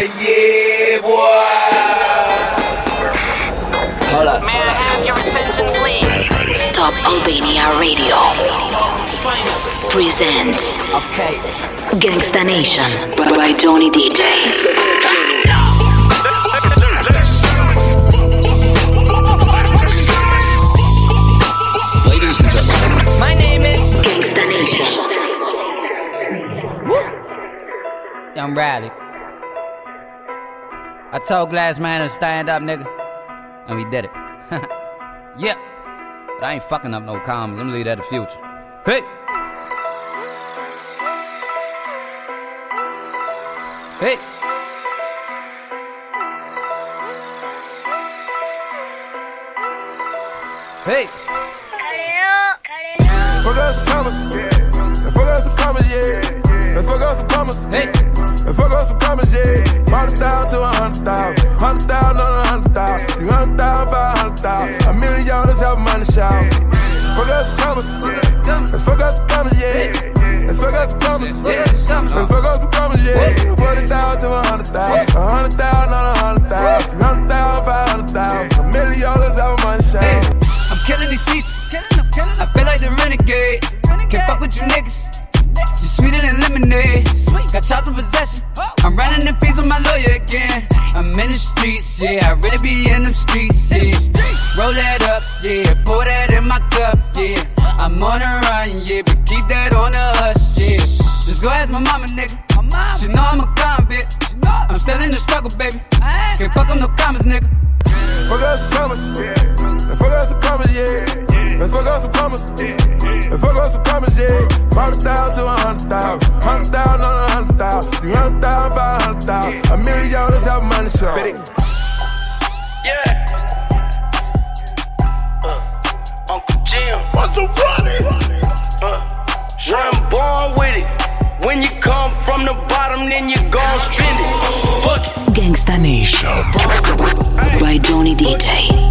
Hey, yeah, boy. Hold up. May I have your attention, please? Top Albania Radio presents Okay. Gangsta Nation by Johnny DJ. Ladies and I told Glass Man to stand up, nigga. And we did it. yeah. But I ain't fucking up no commas. I'm leave that to future. Hey! Hey! Hey! Fuck us some commas, yeah. Fuck us some commas, yeah. Fuck us some commas. Hey! And fuck us some commas, yeah. Hundred thousand to a hundred thousand. Hundred thousand on a hundred thousand. Three hundred thousand, five hundred thousand. A million dollars have money shout. Fuck us some commas, yeah. Fuck us some commas, yeah. And fuck us some commas, yeah. And fuck us some commas, yeah. Forty thousand to a hundred thousand. A hundred thousand on a hundred thousand. Three hundred thousand, five hundred thousand. A million dollars have money shout. I'm killing these beats. I feel like the renegade. Can't fuck with you niggas. You sweeter than lemonade. Charged with possession. I'm running the fees with my lawyer again. I'm in the streets, yeah. I really be in them streets, yeah. Roll that up, yeah. Pour that in my cup, yeah. I'm on a run, yeah. But keep that on the hush, yeah. Just go ask my mama, nigga. She know I'm a convict. I'm still in the struggle, baby. Can't fuck up no comments, nigga. Fuck us some commas, yeah. Fuck us some commas, yeah. Fuck us some commas, and fuck us some commas, yeah. Hundred thousand to a hundred thousand, hundred thousand on a thousand, three hundred thousand, five hundred thousand, a million dollars have money show. Yeah. Uh, Uncle Jim. What's a Uh, I'm born with it. When you come from the bottom, then you gon' spend it. Fuck it. Gangsta Nation by Johnny DJ.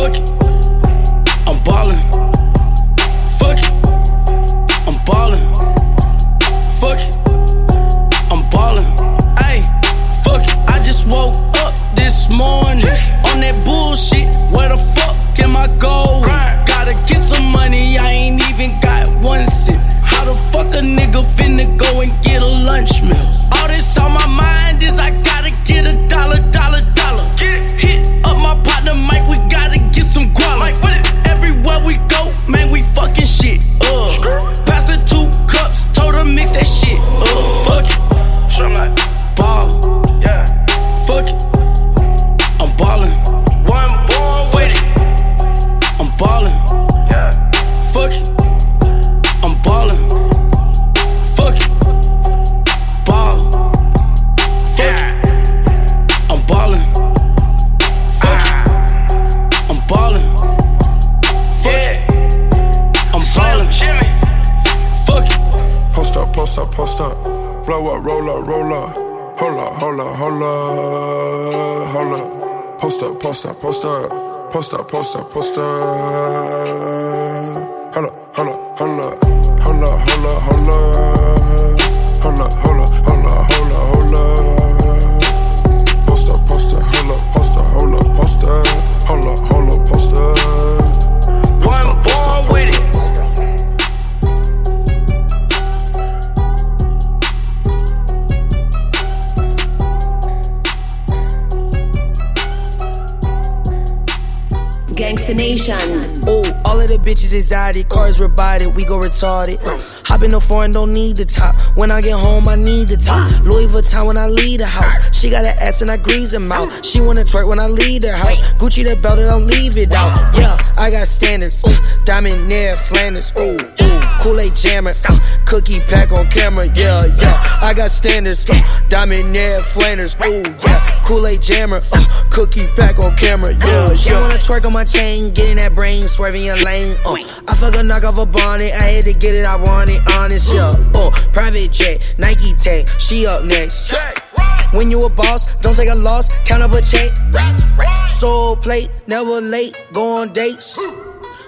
Fuck post bitches anxiety, cars rebodied, we go retarded. Hop in the foreign, don't need the top. When I get home, I need the top. Louis Vuitton when I leave the house. She got an ass and I grease her mouth. She wanna twerk when I leave the house. Gucci the belt, and don't leave it out. Yeah, I got standards. Diamond near Flanders. Ooh, ooh. Kool-Aid jammer. Uh, cookie pack on camera. Yeah, yeah. I got standards. Uh, Diamond near Flanders. Ooh, yeah. Kool-Aid jammer. Uh, cookie pack on camera. Yeah, she wanna twerk on my chain, getting that brain, swerving your lane. Uh, I fuck a knock off a bonnet, I had to get it, I want it, honest, yeah. Uh, private jet, Nike tag, she up next. When you a boss, don't take a loss, count up a check. Soul plate, never late, go on dates.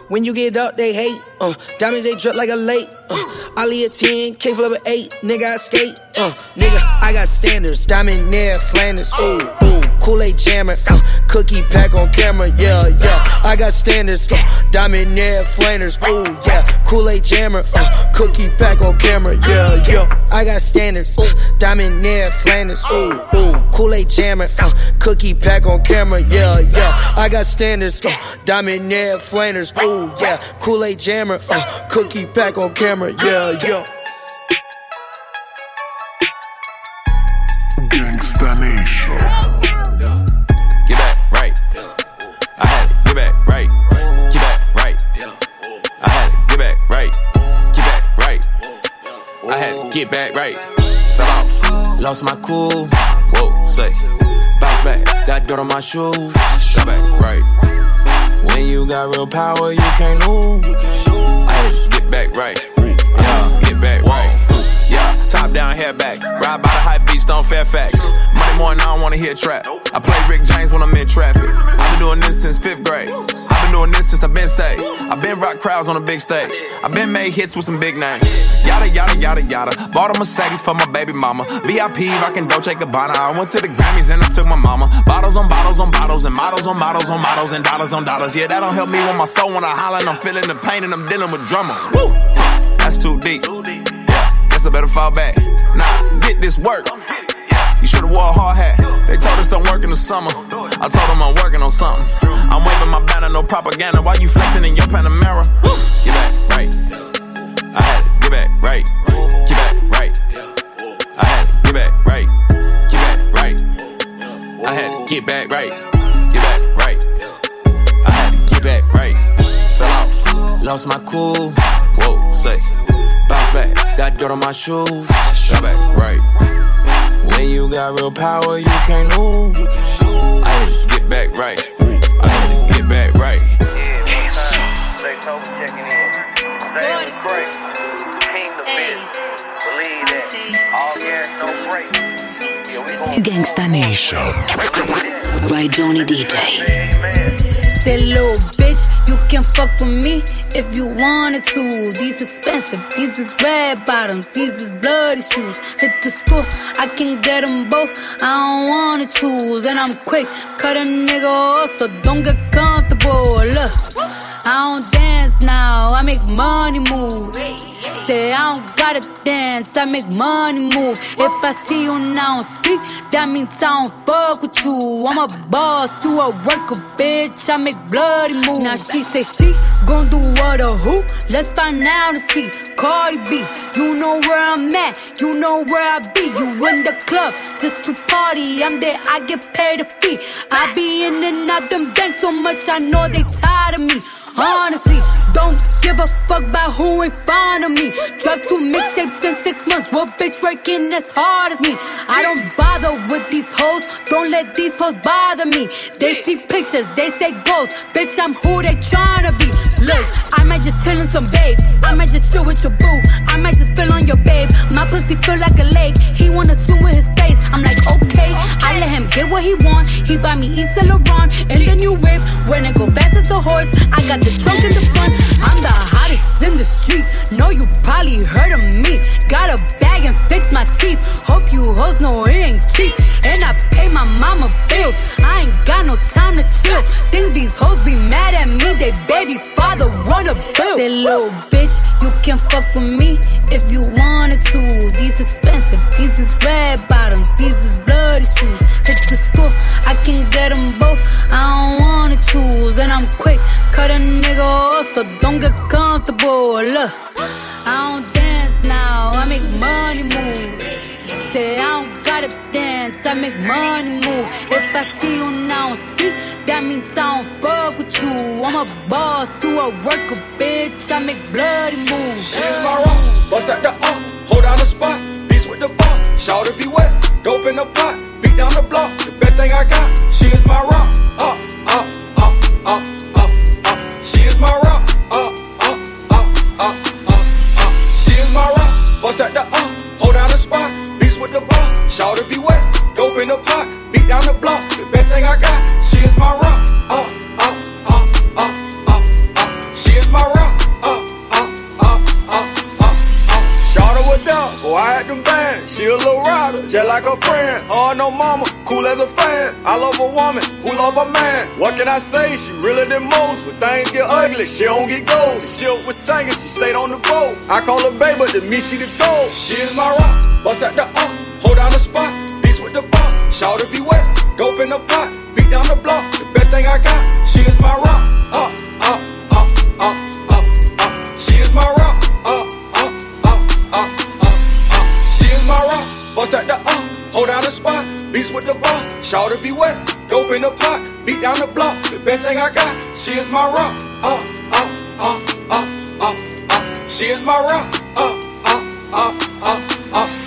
When you get up, they hate. Uh, diamonds they drip like a lake. Uh, Ali a 10, K flip a 8, nigga I skate. Uh, nigga, I got standards. Diamond near Flanders. Ooh, ooh. Kool-Aid jammer, uh, cookie pack on camera, yeah, yeah. I got standards, uh, diamond near Flanders, ooh, yeah. Kool-Aid jammer, uh, cookie pack on camera, yeah, yeah. I got standards, uh, diamond near Flanders, ooh, ooh. Kool-Aid jammer, uh, cookie pack on camera, yeah, yeah. I got standards, uh, diamond near Flanders, ooh, yeah. Kool-Aid jammer, uh, cookie pack on camera, yeah, ah. yeah. Gangsta Nation. Get back right. I had to get back right. Get back right. I had to get back right. Get back right. I had to get back right. Fell off. Lost my cool. Whoa, say. Bounce back. Got dirt on my shoes. Got back right. When you got real power, you can't lose. I had to get back right. Down, hair back. Ride by the high beast on Fairfax. Money morning, I don't wanna hear trap. I play Rick James when I'm in traffic. I've been doing this since fifth grade. I've been doing this since I've been saved. I've been rock crowds on a big stage. I've been made hits with some big names. Yada yada yada yada. Bought a Mercedes for my baby mama. VIP rockin' Dolce Gabbana. I went to the Grammys and I took my mama. Bottles on bottles on bottles and models on models on models and dollars on dollars. Yeah, that don't help me when my soul when I holler and I'm feeling the pain and I'm dealing with drama. Woo! That's too deep. Guess I better fall back. Nah, get this work. You should've wore a hard hat. They told us don't work in the summer. I told them I'm working on something. I'm waving my banner, no propaganda. Why you flexing in your Panamera? Get back right. I had to get back right. Get back right. I had to get back right. Get back right. I had to get back right. Get back right. I had to get back right. Fell off. Lost my cool. Whoa, say. Bounce back. Got dirt on my shoes. Back right. When you got real power, you can't lose. I get back right. I get back right. Gangsta Nation. By Johnny DJ. Say, little bitch, you can fuck with me if you wanted to. These expensive, these is red bottoms, these is bloody shoes. Hit the school, I can get them both. I don't wanna choose, and I'm quick, cut a nigga off, so don't get comfortable. Look, I don't dance now, I make money moves. Say I don't gotta dance, I make money move. If I see you now speak, that means I don't fuck with you. I'm a boss, you a worker, bitch. I make bloody moves. Now she say she gon' do what or who? Let's find out and see. Cardi B, you know where I'm at, you know where I be. You in the club just to party. I'm there, I get paid a fee. I be in and out them banks so much, I know they tired of me. Honestly, don't give a fuck about who in front of me. Drop two mixtapes in six months. What bitch working as hard as me? I don't bother with these hoes. Don't let these hoes bother me. They see pictures, they say goals. Bitch, I'm who they tryna be. Look, I might just chill in some babe. I might just chill with your boo. I might just spill on your babe. My pussy feel like a lake. He wanna swim with his face. I'm like, okay. I let him get what he want. He buy me Yves Saint Laurent and the new whip. When it go fast as a horse, I got the trunk in the front. I'm the hottest in the street. Know you probably heard of me. Got a Say little bitch, you can fuck with me if you wanted to. These expensive, these is red bottoms, these is bloody shoes. Hit the store, I can get them both. I don't wanna choose, and I'm quick. Cut a nigga off, so don't get comfortable. Look, I don't dance now, I make money move. Say I don't gotta dance, I make money move. If I see you now speak, that means I don't fuck with you. I'm a boss, you a worker, bitch. I make bloody moves. She is my rock, bust at the up, hold down the spot, beast with the bar, shout to be wet, dope in the pot, beat down the block, the best thing I got. She is my rock, like a friend. Oh, no mama, cool as a fan. I love a woman who love a man. What can I say? She realer than most. When things get ugly, she don't get gold. The shit was singing, she stayed on the boat. I call her baby, to me she the gold. She is my rock, bust at the up, hold down the spot, beats with the bar. Shout to be wet, dope in the pot, beat down the block. The best thing I got, she is my rock. Up, up, up, up, rock. At the up, hold down the spot, beats with the bar. Shout to be wet, dope in the pot, beat down the block. The best thing I got, she is my rock. Up, up, up, up, up, up. She is my rock. Up, up, up, up, up.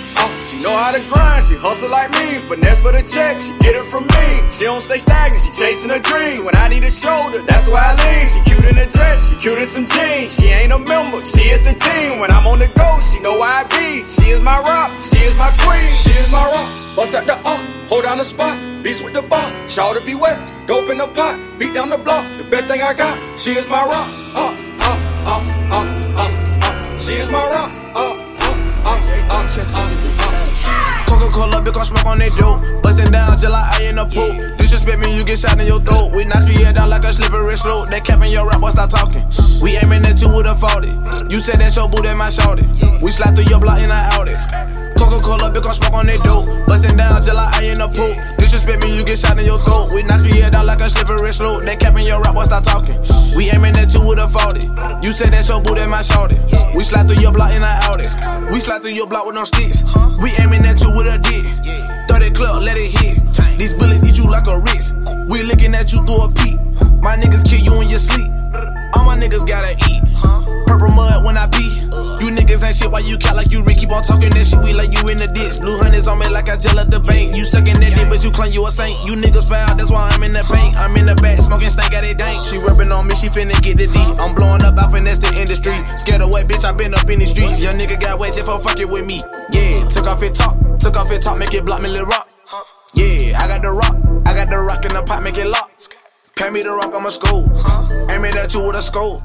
She know how to grind, she hustle like me. Finesse for the check, she get it from me. She don't stay stagnant, she chasing a dream. When I need a shoulder, that's why I lean. She cute in a dress, she cute in some jeans. She ain't a member, she is the team. When I'm on the go, she know where I be. She is my rock, she is my queen. She is my rock. Bust at the up, hold down the spot. Beats with the bar, shout to be wet. Dope in the pot, beat down the block. The best thing I got, she is my rock. Up, up, up, up, up, up. She is my rock. Up, up, up, up, up, Co- up. Coca-Cola, big on smoke on that dope. Bustin' down till I in the pool. Disrespect me, you get shot in your throat. We knock your head down like a slippery slope. They cap in your rap, boy, stop talking. We aiming at you with a 40. You said that's your boo, that my shorty. We slide through your block in our Audi. Coca-Cola, big on smoke on that dope. Bustin' down till I in the pool. Disrespect me, you get shot in your throat. We knock your head down like a slippery slope. They cap in your rap, boy, stop talking. We aiming at you with a 40. You said that's your boo, that my shorty. We slide through your block in our Audi. We slide through your block with no sticks. We aiming at you with a dick. 30 club, let it hit. These bullets eat you like a wrist. We looking at you through a peep. My niggas kill you in your sleep. All my niggas gotta eat. Purple mud when I pee. You niggas ain't shit why you cat like you Rick. Keep on talking that shit, we like you in the ditch. Blue hundreds on me like I gel at the bank. You sucking that dick, but you claim you a saint. You niggas foul, that's why I'm in the paint. I'm in the back, smoking stank at it dank. She rubbing on me, she finna get the D. I'm blowing up out finesse the industry. Scared away, bitch, I been up in the streets. Young nigga got wet just for fucking with me. Yeah, took off it top, took off your top, make it block me, little rock. Yeah, I got the rock, I got the rock in the pot, make it lock. Pay me the rock, I'm a school. Aiming at you with a scope.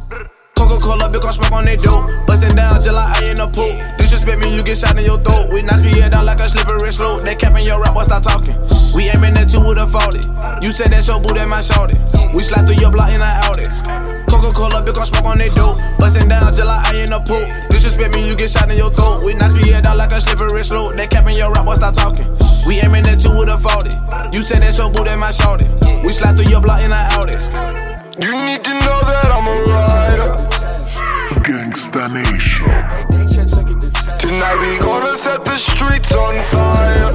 Coca-Cola, big on smoke on that dope. Bustin' down till I in the pool. Disrespect me, you get shot in your throat. We knock your head down like a slippery slope. They cap in your rap, boy, stop talking. We aiming at you with a 40. You said that's your boo, that my shorty. We slide through your block in our Audi. Coca-Cola, big on smoke on that dope. Bustin' down till I in the pool. Disrespect me, you get shot in your throat. We knock your head down like a slippery slope. They cap in your rap, boy, stop talking. We aiming at you with a 40. You said that's your boo, that my shorty. We slide through your block in our Audi. You need to know that I'm a rider. Gangsta Nation. Tonight we gonna set the streets on fire.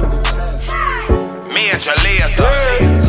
Me and Major laser.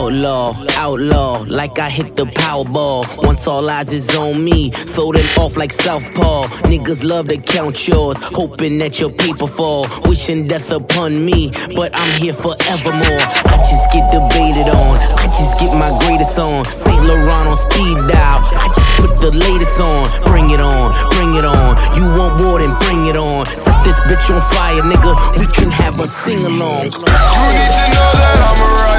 Outlaw, outlaw, like I hit the Powerball. Once all eyes is on me, them off like Southpaw. Niggas love to count yours, hoping that your paper fall. Wishing death upon me, but I'm here forevermore. I just get debated on, I just get my greatest on. St. Laurent on speed dial, I just put the latest on. Bring it on, bring it on. You want more than bring it on. Set this bitch on fire, nigga. We can have a sing along. You need to know that I'm a rider.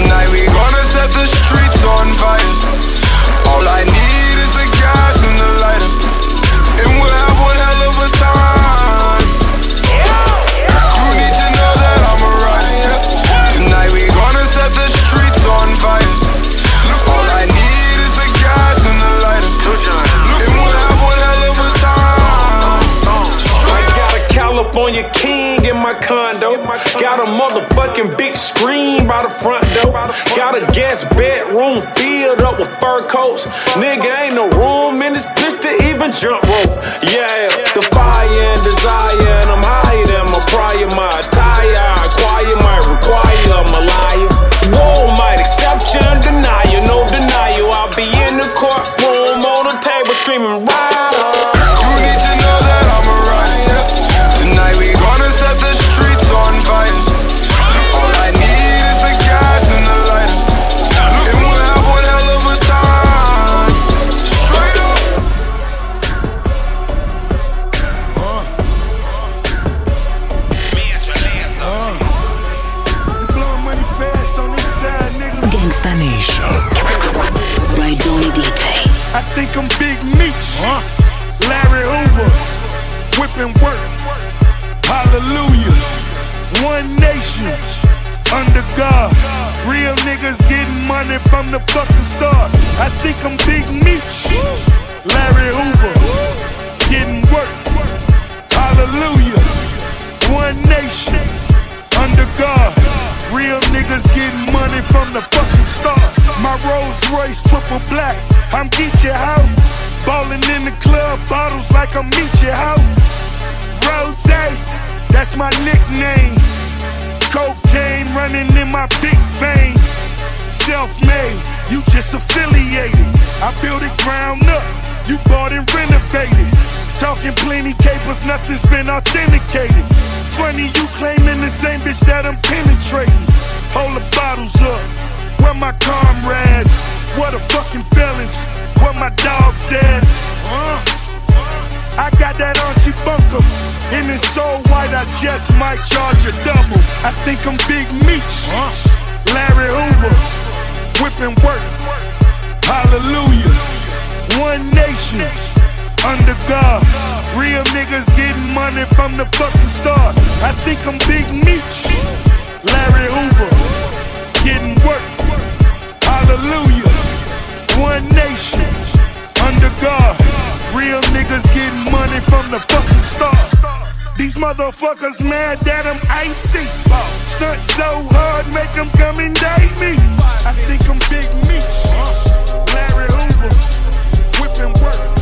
Tonight we gonna set the streets on fire. All I need is a gas and Nigga, money from the fucking start. I think I'm Big Meech. Larry Hoover. Getting work. Hallelujah. One nation under God. Real niggas getting money from the fucking start. My Rolls Royce triple black. I'm Geechee out. Ballin' in the club, bottles like I'm Meechee out. Rose, that's my nickname. Cocaine running in my big vein. Self made, you just affiliated. I built it ground up, you bought and renovated. Talking plenty capers, nothing's been authenticated. Funny, you claiming the same bitch that I'm penetrating. Hold the bottles up, where my comrades? What a fucking felons, where my dogs at? Uh. I got that Archie Bunker. And it's so white, I just might charge a double. I think I'm Big Meech. Larry Hoover. Whipping work. Hallelujah. One nation. Under God. Real niggas getting money from the fucking start. I think I'm Big Meech. Larry Hoover. Getting work. Hallelujah. One nation. Under God. Real niggas getting money from the fucking start. These motherfuckers mad that I'm icy. Stunt so hard, make them come and date me. I think I'm Big Meech. Larry Hoover. Whipping work.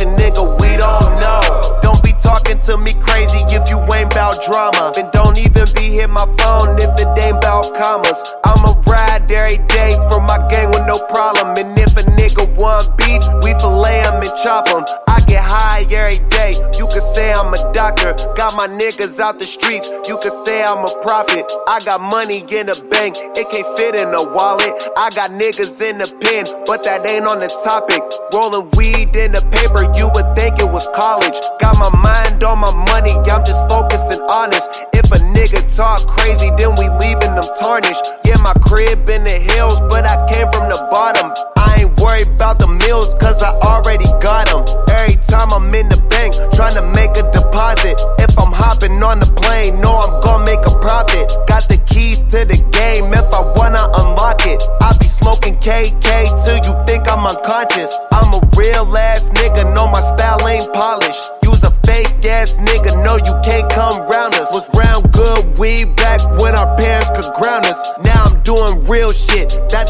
Question, nigga, we don't know. Don't be talking to me crazy if you ain't bout drama. And don't even be hit my phone if it ain't bout commas. I'ma ride every day for my gang with no problem. And if a nigga want beef, we fillet him and chop him. I get high every day. You could say I'm a doctor. Got my niggas out the streets. You could say I'm a prophet. I got money in the bank. It can't fit in a wallet. I got niggas in the pen, but that ain't on the topic. Rolling weed in the paper, you would think it was college. Got my mind on my money. I'm just focused and honest. If a nigga talk crazy, then we leaving them tarnished. Yeah, my crib in the hills, but I came from the bottom. I worried about the meals, cause I already got them. Every time I'm in the bank, trying to make a deposit. If I'm hopping on the plane, know I'm gonna make a profit. Got the keys to the game if I wanna unlock it. I be smoking KK till you think I'm unconscious. I'm a real ass nigga, know my style ain't polished. Use a fake ass nigga,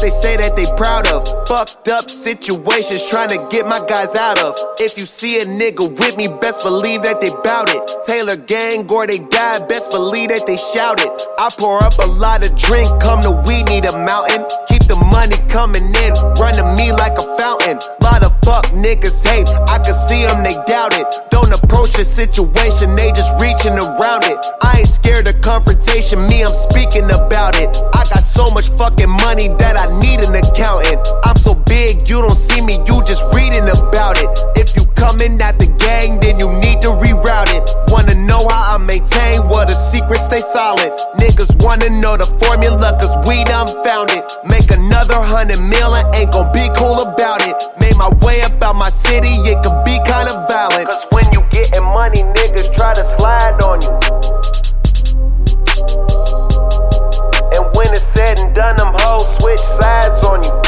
they say that they proud of. Fucked up situations trying to get my guys out of. If you see a nigga with me, best believe that they bout it. Taylor gang or they die, best believe that they shout it. I pour up a lot of drink, come to we need a mountain. Keep the money coming in, running me like a fountain. Lot of fuck niggas hate, I can see them, they doubt it. Don't approach a situation, they just reaching around it. I ain't scared of confrontation, me, I'm speaking about it. I got so much fucking money that I need an accountant. I'm so big, you don't see me, you just reading about it. If you coming at the gang, then you need to reroute it. Wanna know how I maintain, what the secrets stay solid. Niggas wanna know the formula, cause we done found it. Another hundred million, ain't gon' be cool about it. Made my way about my city, it could be kinda violent. Cause when you getting money, niggas try to slide on you. And when it's said and done, them hoes switch sides on you.